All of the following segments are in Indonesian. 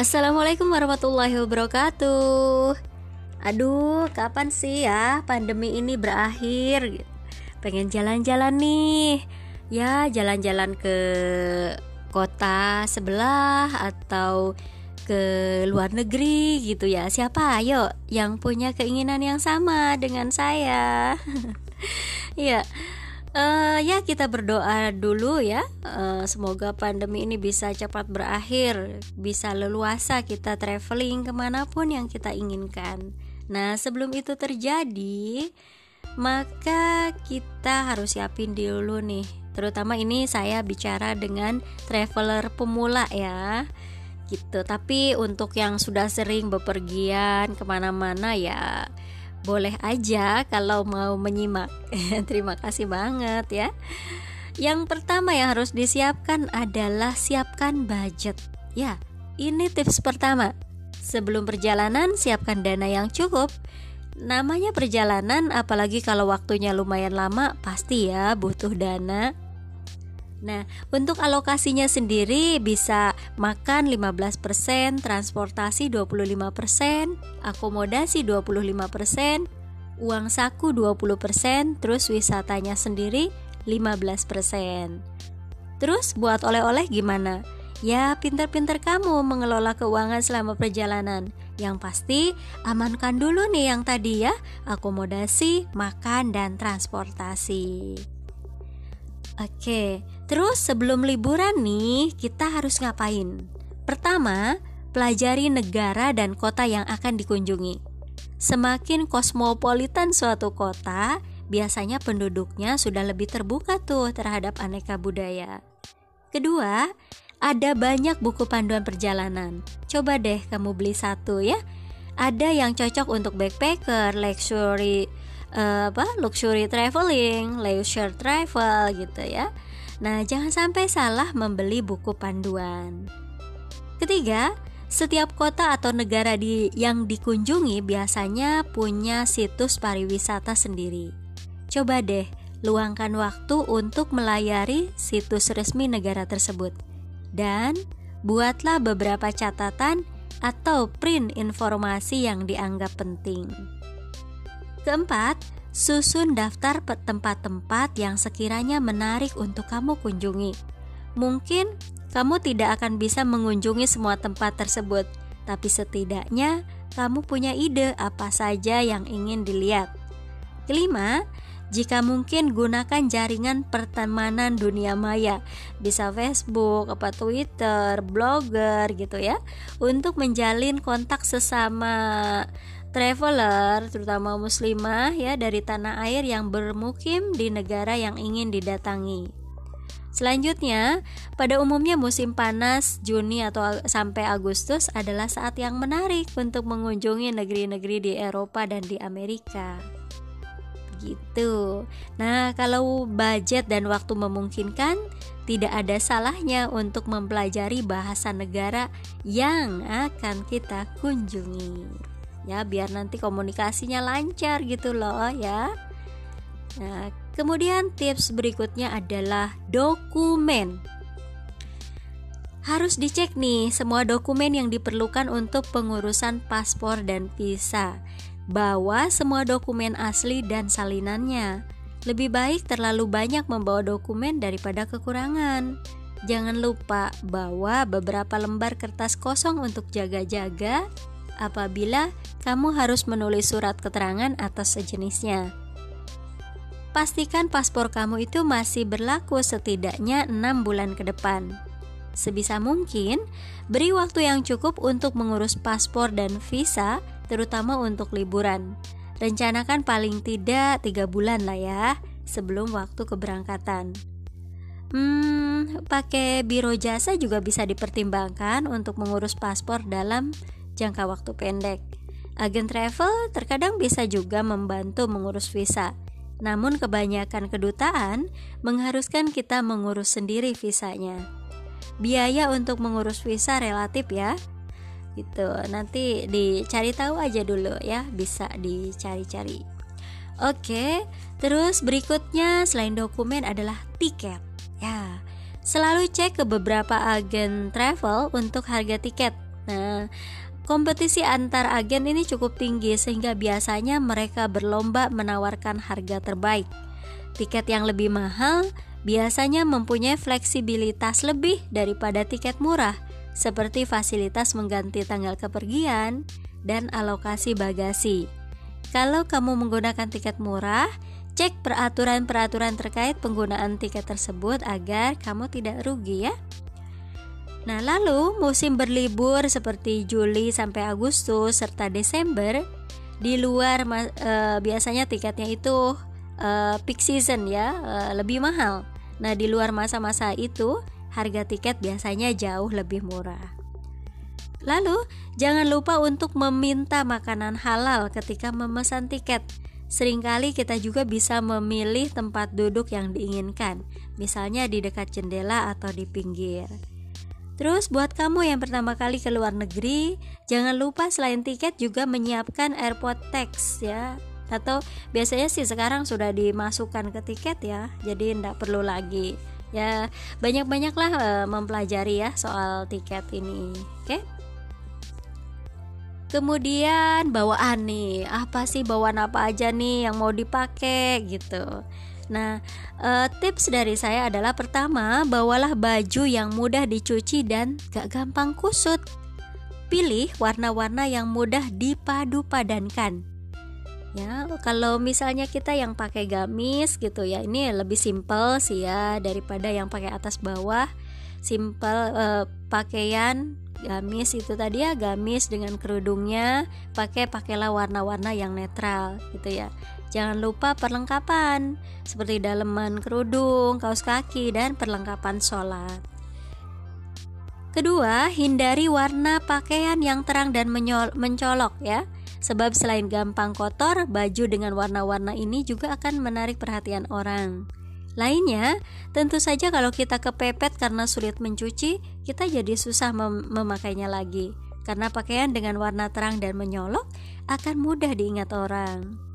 Assalamualaikum warahmatullahi wabarakatuh. Aduh, kapan sih ya pandemi ini berakhir? Pengen jalan-jalan nih. Ya, jalan-jalan ke kota sebelah atau ke luar negeri gitu ya. Siapa ayo yang punya keinginan yang sama dengan saya? ya. Uh, ya kita berdoa dulu ya. Uh, Semoga pandemi ini bisa cepat berakhir Bisa leluasa kita traveling ke mana pun yang kita inginkan. Nah sebelum itu terjadi Maka kita harus siapin dulu nih. Terutama ini saya bicara dengan traveler pemula ya. Gitu. Tapi untuk yang sudah sering bepergian ke mana-mana ya boleh aja kalau mau menyimak. Terima kasih banget ya. Yang pertama yang harus disiapkan adalah siapkan budget. Ya, ini tips pertama. Sebelum perjalanan, siapkan dana yang cukup. Namanya perjalanan, apalagi kalau waktunya lumayan lama, pasti ya butuh dana. Nah, untuk alokasinya sendiri bisa makan 15%, transportasi 25%, akomodasi 25%, uang saku 20%, terus wisatanya sendiri 15%. Terus buat oleh-oleh gimana? Ya, pinter-pinter kamu mengelola keuangan selama perjalanan. Yang pasti, amankan dulu nih yang tadi ya, akomodasi, makan, dan transportasi. Oke, terus sebelum liburan nih, kita harus ngapain? Pertama, pelajari negara dan kota yang akan dikunjungi. Semakin kosmopolitan suatu kota, biasanya penduduknya sudah lebih terbuka tuh terhadap aneka budaya. Kedua, ada banyak buku panduan perjalanan. Coba deh kamu beli satu ya. Ada yang cocok untuk backpacker, luxury uh, apa luxury traveling, leisure travel gitu ya. Nah, jangan sampai salah membeli buku panduan. Ketiga, setiap kota atau negara di yang dikunjungi biasanya punya situs pariwisata sendiri. Coba deh luangkan waktu untuk melayari situs resmi negara tersebut. Dan buatlah beberapa catatan atau print informasi yang dianggap penting. Keempat, susun daftar tempat-tempat yang sekiranya menarik untuk kamu kunjungi. Mungkin kamu tidak akan bisa mengunjungi semua tempat tersebut, tapi setidaknya kamu punya ide apa saja yang ingin dilihat. Kelima, jika mungkin gunakan jaringan pertemanan dunia maya, bisa Facebook, apa Twitter, blogger gitu ya, untuk menjalin kontak sesama traveler, terutama muslimah ya dari tanah air yang bermukim di negara yang ingin didatangi. Selanjutnya, pada umumnya musim panas Juni atau sampai Agustus adalah saat yang menarik untuk mengunjungi negeri-negeri di Eropa dan di Amerika. Gitu. Nah, kalau budget dan waktu memungkinkan, tidak ada salahnya untuk mempelajari bahasa negara yang akan kita kunjungi ya biar nanti komunikasinya lancar gitu loh ya. Nah, kemudian tips berikutnya adalah dokumen. Harus dicek nih semua dokumen yang diperlukan untuk pengurusan paspor dan visa. Bawa semua dokumen asli dan salinannya. Lebih baik terlalu banyak membawa dokumen daripada kekurangan. Jangan lupa bawa beberapa lembar kertas kosong untuk jaga-jaga apabila kamu harus menulis surat keterangan atas sejenisnya. Pastikan paspor kamu itu masih berlaku setidaknya 6 bulan ke depan. Sebisa mungkin, beri waktu yang cukup untuk mengurus paspor dan visa, terutama untuk liburan. Rencanakan paling tidak 3 bulan lah ya, sebelum waktu keberangkatan. Hmm, pakai biro jasa juga bisa dipertimbangkan untuk mengurus paspor dalam jangka waktu pendek. Agen travel terkadang bisa juga membantu mengurus visa. Namun kebanyakan kedutaan mengharuskan kita mengurus sendiri visanya. Biaya untuk mengurus visa relatif ya. Gitu. Nanti dicari tahu aja dulu ya, bisa dicari-cari. Oke, terus berikutnya selain dokumen adalah tiket. Ya, selalu cek ke beberapa agen travel untuk harga tiket Nah, kompetisi antar agen ini cukup tinggi sehingga biasanya mereka berlomba menawarkan harga terbaik. Tiket yang lebih mahal biasanya mempunyai fleksibilitas lebih daripada tiket murah, seperti fasilitas mengganti tanggal kepergian dan alokasi bagasi. Kalau kamu menggunakan tiket murah, cek peraturan-peraturan terkait penggunaan tiket tersebut agar kamu tidak rugi ya. Nah, lalu musim berlibur seperti Juli sampai Agustus serta Desember di luar e, biasanya tiketnya itu uh, peak season ya uh, lebih mahal. Nah di luar masa-masa itu harga tiket biasanya jauh lebih murah. Lalu jangan lupa untuk meminta makanan halal ketika memesan tiket. Seringkali kita juga bisa memilih tempat duduk yang diinginkan, misalnya di dekat jendela atau di pinggir. Terus buat kamu yang pertama kali ke luar negeri, jangan lupa selain tiket juga menyiapkan airport tax ya atau biasanya sih sekarang sudah dimasukkan ke tiket ya jadi tidak perlu lagi ya banyak-banyaklah uh, mempelajari ya soal tiket ini oke okay? Kemudian bawaan nih, apa sih bawaan apa aja nih yang mau dipakai gitu. Nah, uh, tips dari saya adalah pertama, bawalah baju yang mudah dicuci dan gak gampang kusut. Pilih warna-warna yang mudah dipadu padankan ya kalau misalnya kita yang pakai gamis gitu ya ini lebih simple sih ya daripada yang pakai atas bawah. Simple uh, pakaian gamis itu tadi ya gamis dengan kerudungnya pakai pakailah warna-warna yang netral gitu ya jangan lupa perlengkapan seperti daleman kerudung kaos kaki dan perlengkapan sholat kedua hindari warna pakaian yang terang dan mencolok ya Sebab selain gampang kotor, baju dengan warna-warna ini juga akan menarik perhatian orang. Lainnya, tentu saja kalau kita kepepet karena sulit mencuci, kita jadi susah mem memakainya lagi. Karena pakaian dengan warna terang dan menyolok akan mudah diingat orang.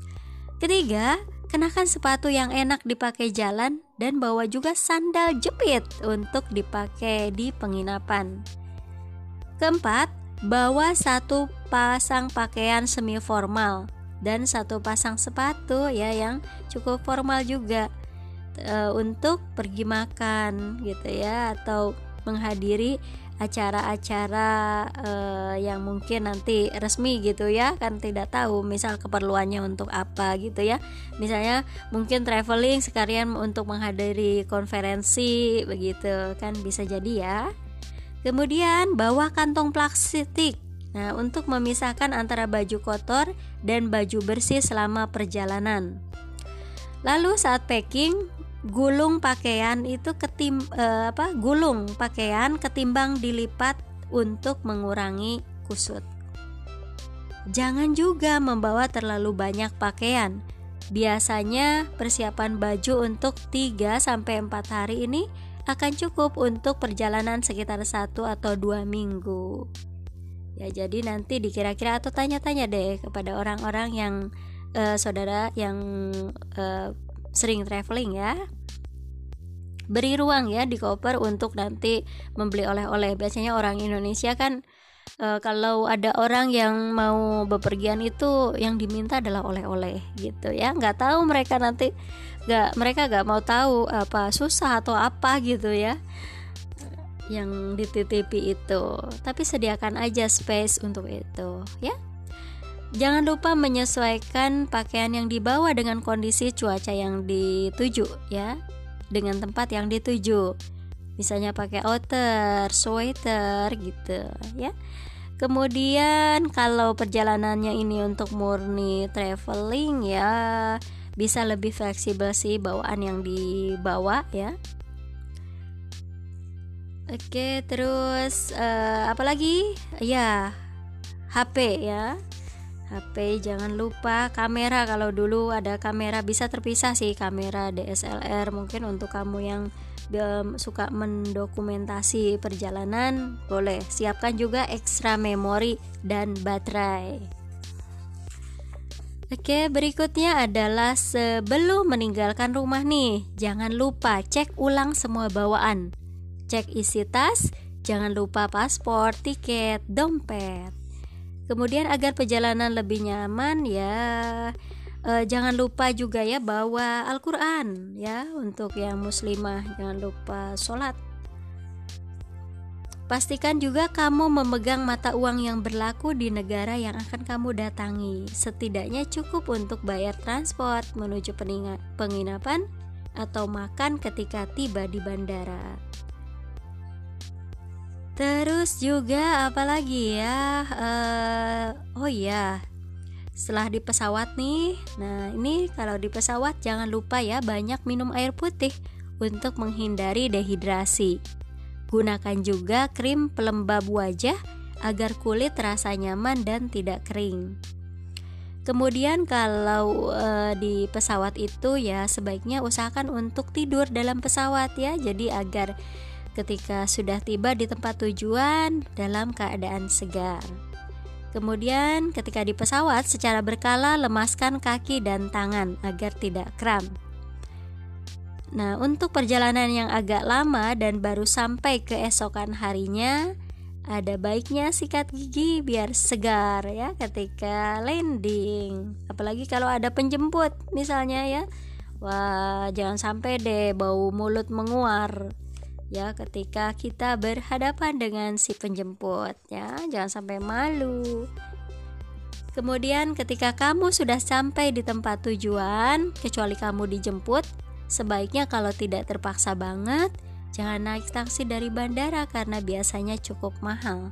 Ketiga, kenakan sepatu yang enak dipakai jalan dan bawa juga sandal jepit untuk dipakai di penginapan. Keempat, bawa satu pasang pakaian semi formal dan satu pasang sepatu ya yang cukup formal juga e, untuk pergi makan gitu ya atau menghadiri acara-acara e, yang mungkin nanti resmi gitu ya kan tidak tahu misal keperluannya untuk apa gitu ya misalnya mungkin traveling sekalian untuk menghadiri konferensi begitu kan bisa jadi ya Kemudian bawa kantong plastik. Nah, untuk memisahkan antara baju kotor dan baju bersih selama perjalanan. Lalu saat packing, gulung pakaian itu ketim eh, apa? Gulung pakaian ketimbang dilipat untuk mengurangi kusut. Jangan juga membawa terlalu banyak pakaian. Biasanya persiapan baju untuk 3 sampai 4 hari ini akan cukup untuk perjalanan sekitar satu atau dua minggu. Ya, jadi nanti dikira-kira atau tanya-tanya deh kepada orang-orang yang uh, saudara yang uh, sering traveling ya. Beri ruang ya di koper untuk nanti membeli oleh-oleh. Biasanya orang Indonesia kan uh, kalau ada orang yang mau bepergian itu yang diminta adalah oleh-oleh gitu ya. Nggak tahu mereka nanti nggak mereka nggak mau tahu apa susah atau apa gitu ya yang dititipi itu. Tapi sediakan aja space untuk itu ya. Jangan lupa menyesuaikan pakaian yang dibawa dengan kondisi cuaca yang dituju ya, dengan tempat yang dituju. Misalnya pakai outer, sweater gitu ya. Kemudian kalau perjalanannya ini untuk murni traveling ya bisa lebih fleksibel sih bawaan yang dibawa ya. Oke, terus uh, apa lagi? Ya, HP ya. HP jangan lupa kamera kalau dulu ada kamera bisa terpisah sih kamera DSLR mungkin untuk kamu yang suka mendokumentasi perjalanan, boleh siapkan juga ekstra memori dan baterai. Oke, berikutnya adalah sebelum meninggalkan rumah nih, jangan lupa cek ulang semua bawaan. Cek isi tas, jangan lupa paspor, tiket, dompet. Kemudian agar perjalanan lebih nyaman ya eh, jangan lupa juga ya bawa Al-Qur'an ya untuk yang muslimah jangan lupa sholat. Pastikan juga kamu memegang mata uang yang berlaku di negara yang akan kamu datangi. Setidaknya cukup untuk bayar transport menuju penginapan atau makan ketika tiba di bandara. Terus juga apalagi ya? Uh, oh iya, setelah di pesawat nih, nah ini kalau di pesawat jangan lupa ya banyak minum air putih untuk menghindari dehidrasi. Gunakan juga krim pelembab wajah agar kulit terasa nyaman dan tidak kering. Kemudian kalau e, di pesawat itu ya sebaiknya usahakan untuk tidur dalam pesawat ya. Jadi agar ketika sudah tiba di tempat tujuan dalam keadaan segar. Kemudian, ketika di pesawat, secara berkala lemaskan kaki dan tangan agar tidak kram. Nah, untuk perjalanan yang agak lama dan baru sampai keesokan harinya, ada baiknya sikat gigi biar segar ya ketika landing. Apalagi kalau ada penjemput misalnya ya. Wah, jangan sampai deh bau mulut menguar ya ketika kita berhadapan dengan si penjemput ya. Jangan sampai malu. Kemudian ketika kamu sudah sampai di tempat tujuan kecuali kamu dijemput sebaiknya kalau tidak terpaksa banget jangan naik taksi dari bandara karena biasanya cukup mahal.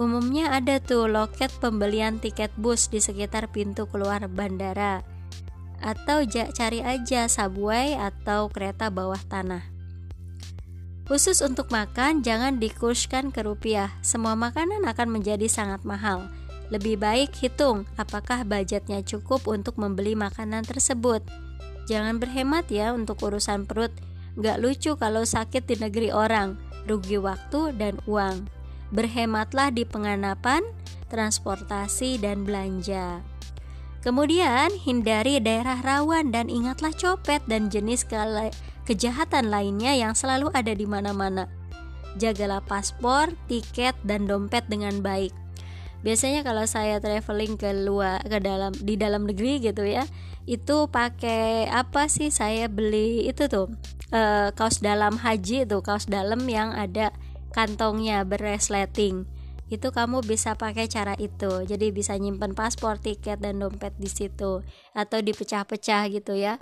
Umumnya ada tuh loket pembelian tiket bus di sekitar pintu keluar bandara. Atau cari aja subway atau kereta bawah tanah Khusus untuk makan, jangan dikurskan ke rupiah. Semua makanan akan menjadi sangat mahal. Lebih baik hitung apakah budgetnya cukup untuk membeli makanan tersebut. Jangan berhemat ya untuk urusan perut. Gak lucu kalau sakit di negeri orang, rugi waktu dan uang. Berhematlah di penganapan, transportasi, dan belanja. Kemudian, hindari daerah rawan dan ingatlah copet dan jenis kejahatan lainnya yang selalu ada di mana-mana. Jagalah paspor, tiket, dan dompet dengan baik. Biasanya kalau saya traveling ke luar ke dalam di dalam negeri gitu ya, itu pakai apa sih? Saya beli itu tuh e, kaos dalam haji itu kaos dalam yang ada kantongnya beresleting itu kamu bisa pakai cara itu jadi bisa nyimpen paspor tiket dan dompet di situ atau dipecah-pecah gitu ya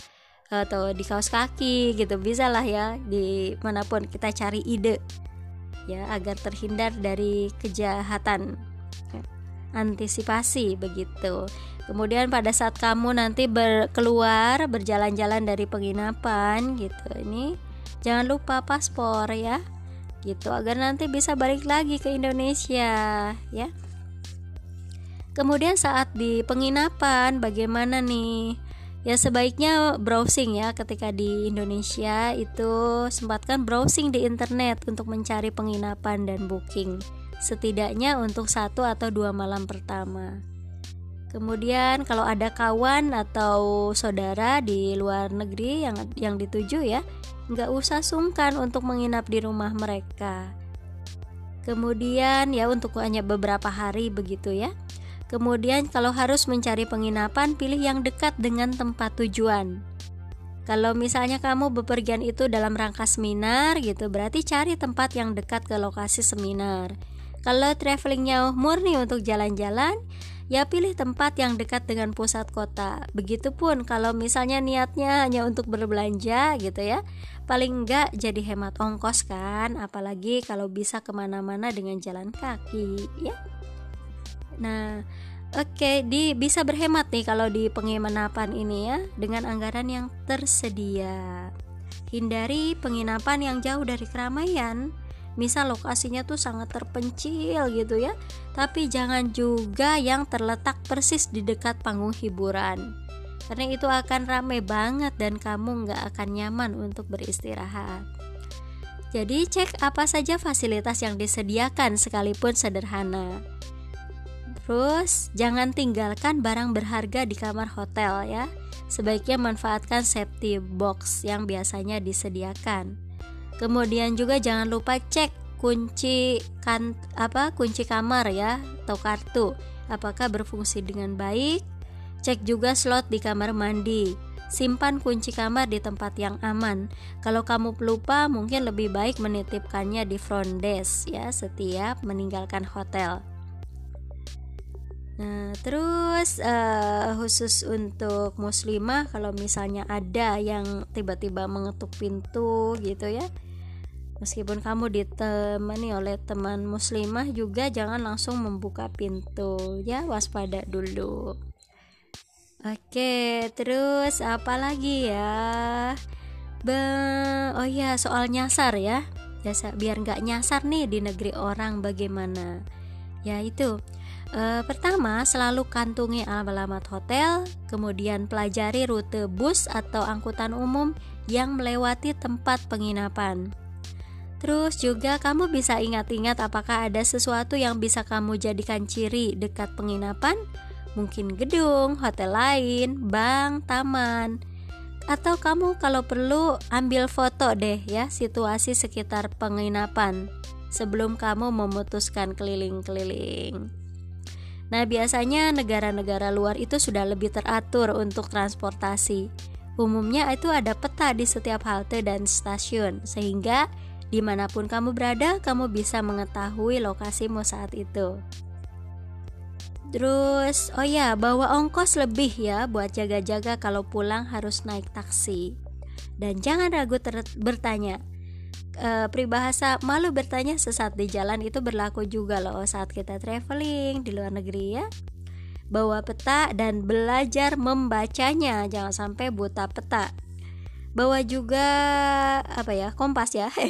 atau di kaos kaki gitu. Bisa lah ya di mana pun kita cari ide ya agar terhindar dari kejahatan antisipasi begitu. Kemudian pada saat kamu nanti berkeluar berjalan-jalan dari penginapan gitu ini jangan lupa paspor ya gitu. Agar nanti bisa balik lagi ke Indonesia ya. Kemudian saat di penginapan bagaimana nih ya sebaiknya browsing ya ketika di Indonesia itu sempatkan browsing di internet untuk mencari penginapan dan booking. Setidaknya untuk satu atau dua malam pertama. Kemudian kalau ada kawan atau saudara di luar negeri yang yang dituju ya nggak usah sungkan untuk menginap di rumah mereka. Kemudian ya untuk hanya beberapa hari begitu ya Kemudian kalau harus mencari penginapan, pilih yang dekat dengan tempat tujuan. Kalau misalnya kamu bepergian itu dalam rangka seminar gitu, berarti cari tempat yang dekat ke lokasi seminar. Kalau travelingnya murni untuk jalan-jalan, ya pilih tempat yang dekat dengan pusat kota. Begitupun kalau misalnya niatnya hanya untuk berbelanja gitu ya, paling enggak jadi hemat ongkos kan, apalagi kalau bisa ke mana-mana dengan jalan kaki ya. Nah, oke, di bisa berhemat nih kalau di penginapan ini ya dengan anggaran yang tersedia. Hindari penginapan yang jauh dari keramaian. Misal lokasinya tuh sangat terpencil gitu ya, tapi jangan juga yang terletak persis di dekat panggung hiburan. Karena itu akan ramai banget dan kamu nggak akan nyaman untuk beristirahat. Jadi cek apa saja fasilitas yang disediakan sekalipun sederhana. Terus jangan tinggalkan barang berharga di kamar hotel ya. Sebaiknya manfaatkan safety box yang biasanya disediakan. Kemudian juga jangan lupa cek kunci kan apa kunci kamar ya atau kartu. Apakah berfungsi dengan baik? Cek juga slot di kamar mandi. Simpan kunci kamar di tempat yang aman. Kalau kamu lupa mungkin lebih baik menitipkannya di front desk ya setiap meninggalkan hotel Nah, terus uh, khusus untuk muslimah kalau misalnya ada yang tiba-tiba mengetuk pintu gitu ya. Meskipun kamu ditemani oleh teman muslimah juga jangan langsung membuka pintu ya, waspada dulu. Oke, terus apa lagi ya? Be oh ya, soal nyasar ya. Biar nggak nyasar nih di negeri orang bagaimana? Ya itu E, pertama, selalu kantungi alamat hotel, kemudian pelajari rute bus atau angkutan umum yang melewati tempat penginapan. Terus juga kamu bisa ingat-ingat apakah ada sesuatu yang bisa kamu jadikan ciri dekat penginapan, mungkin gedung, hotel lain, bank, taman. Atau kamu kalau perlu ambil foto deh ya situasi sekitar penginapan sebelum kamu memutuskan keliling-keliling. Nah, biasanya negara-negara luar itu sudah lebih teratur untuk transportasi. Umumnya itu ada peta di setiap halte dan stasiun, sehingga di mana pun kamu berada, kamu bisa mengetahui lokasimu saat itu. Terus, oh ya, bawa ongkos lebih ya buat jaga-jaga kalau pulang harus naik taksi. Dan jangan ragu bertanya, e, peribahasa malu bertanya sesat di jalan itu berlaku juga loh saat kita traveling di luar negeri ya. Bawa peta dan belajar membacanya jangan sampai buta peta. Bawa juga apa ya kompas ya.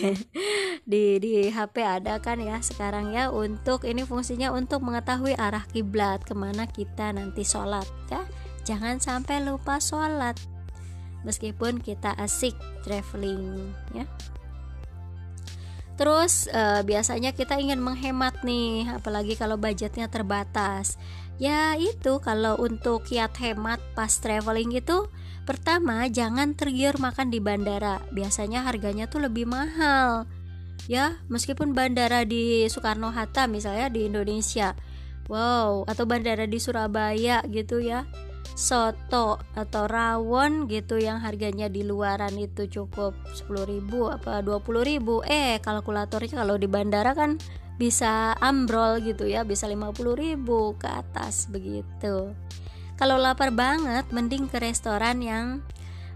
Di di HP ada kan ya sekarang ya untuk ini fungsinya untuk mengetahui arah kiblat ke mana kita nanti sholat ya. Jangan sampai lupa sholat meskipun kita asik traveling ya Terus uh, biasanya kita ingin menghemat nih, apalagi kalau budgetnya terbatas. Ya itu kalau untuk kiat hemat pas traveling itu pertama jangan tergiur makan di bandara. Biasanya harganya tuh lebih mahal. Ya, meskipun bandara di Soekarno Hatta misalnya di Indonesia. Wow, atau bandara di Surabaya gitu ya soto atau rawon gitu yang harganya di luaran itu cukup 10.000 apa 20.000 eh kalkulatornya kalau di bandara kan bisa ambrol gitu ya bisa 50.000 ke atas begitu. Kalau lapar banget mending ke restoran yang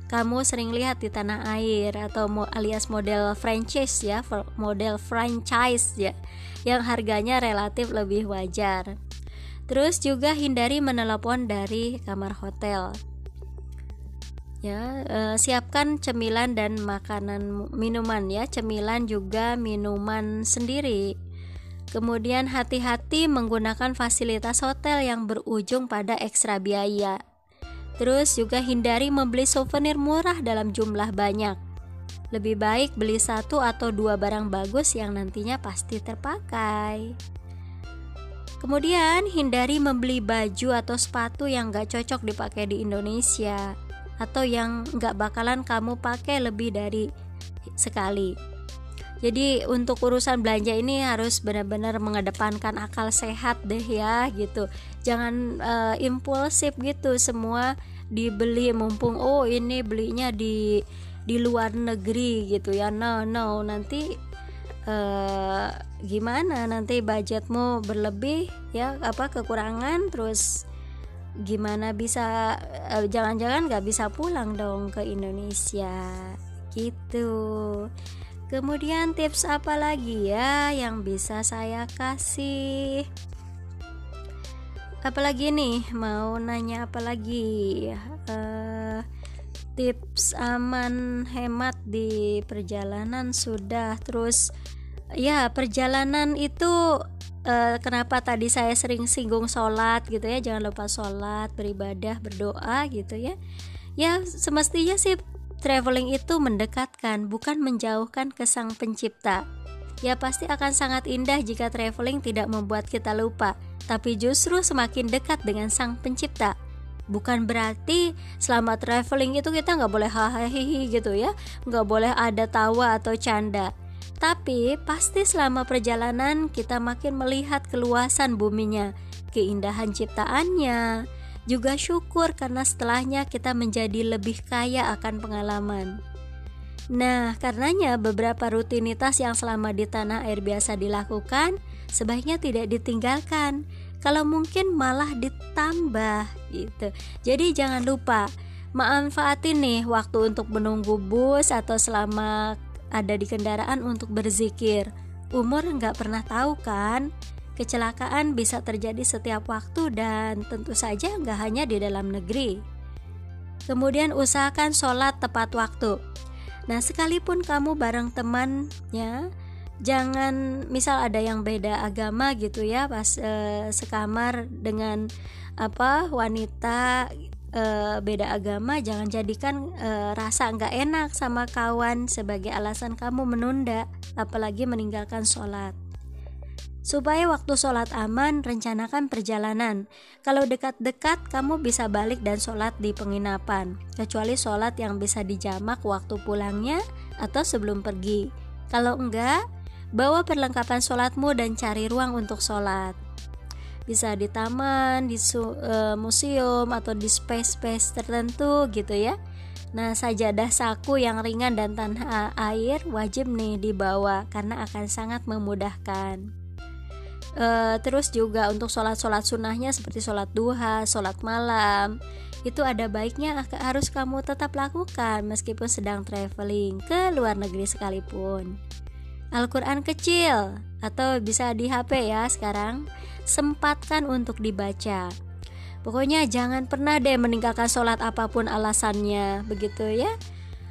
kamu sering lihat di tanah air atau alias model franchise ya model franchise ya yang harganya relatif lebih wajar Terus juga hindari menelepon dari kamar hotel. Ya, e, siapkan cemilan dan makanan minuman ya, cemilan juga minuman sendiri. Kemudian hati-hati menggunakan fasilitas hotel yang berujung pada ekstra biaya. Terus juga hindari membeli souvenir murah dalam jumlah banyak. Lebih baik beli satu atau dua barang bagus yang nantinya pasti terpakai. Kemudian hindari membeli baju atau sepatu yang gak cocok dipakai di Indonesia atau yang gak bakalan kamu pakai lebih dari sekali. Jadi untuk urusan belanja ini harus benar-benar mengedepankan akal sehat deh ya gitu. Jangan uh, impulsif gitu semua dibeli mumpung oh ini belinya di di luar negeri gitu ya. No no nanti uh, gimana nanti budgetmu berlebih ya apa kekurangan terus gimana bisa jangan eh, jangan-jangan nggak bisa pulang dong ke Indonesia gitu. Kemudian tips apa lagi ya yang bisa saya kasih? Apalagi nih mau nanya apa lagi? Uh, tips aman hemat di perjalanan sudah terus ya perjalanan itu uh, kenapa tadi saya sering singgung sholat gitu ya jangan lupa sholat beribadah berdoa gitu ya. Ya semestinya sih traveling itu mendekatkan bukan menjauhkan ke sang pencipta. Ya pasti akan sangat indah jika traveling tidak membuat kita lupa tapi justru semakin dekat dengan sang pencipta. Bukan berarti selama traveling itu kita nggak boleh hahaha gitu ya nggak boleh ada tawa atau canda Tapi pasti selama perjalanan kita makin melihat keluasan buminya, keindahan ciptaannya, juga syukur karena setelahnya kita menjadi lebih kaya akan pengalaman. Nah, karenanya beberapa rutinitas yang selama di tanah air biasa dilakukan sebaiknya tidak ditinggalkan. Kalau mungkin malah ditambah gitu. Jadi jangan lupa manfaatin nih waktu untuk menunggu bus atau selama ada di kendaraan untuk berzikir. Umur nggak pernah tahu kan? Kecelakaan bisa terjadi setiap waktu dan tentu saja nggak hanya di dalam negeri. Kemudian usahakan sholat tepat waktu. Nah, sekalipun kamu bareng temannya, jangan misal ada yang beda agama gitu ya pas uh, sekamar dengan apa wanita uh, beda agama jangan jadikan uh, rasa nggak enak sama kawan sebagai alasan kamu menunda apalagi meninggalkan sholat. Supaya waktu sholat aman rencanakan perjalanan. Kalau dekat-dekat kamu bisa balik dan sholat di penginapan. Kecuali sholat yang bisa dijamak waktu pulangnya atau sebelum pergi. Kalau enggak bawa perlengkapan sholatmu dan cari ruang untuk sholat bisa di taman, di su, e, museum atau di space-space tertentu gitu ya. Nah, sajadah saku yang ringan dan tanah air wajib nih dibawa karena akan sangat memudahkan. E, terus juga untuk sholat-sholat sunnahnya seperti sholat duha, sholat malam itu ada baiknya harus kamu tetap lakukan meskipun sedang traveling ke luar negeri sekalipun. Al-Quran kecil atau bisa di HP ya sekarang sempatkan untuk dibaca. Pokoknya jangan pernah deh meninggalkan sholat apa pun alasannya, begitu ya.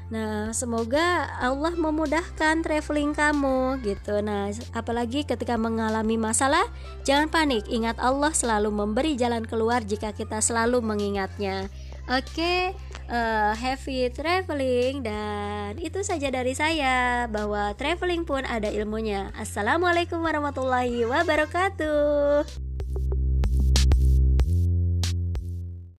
Nah, semoga Allah memudahkan traveling kamu gitu. Nah, apalagi ketika mengalami masalah, jangan panik. Ingat Allah selalu memberi jalan keluar jika kita selalu mengingatnya. Oke, uh, happy traveling dan itu saja dari saya bahwa traveling pun ada ilmunya. Assalamualaikum warahmatullahi wabarakatuh.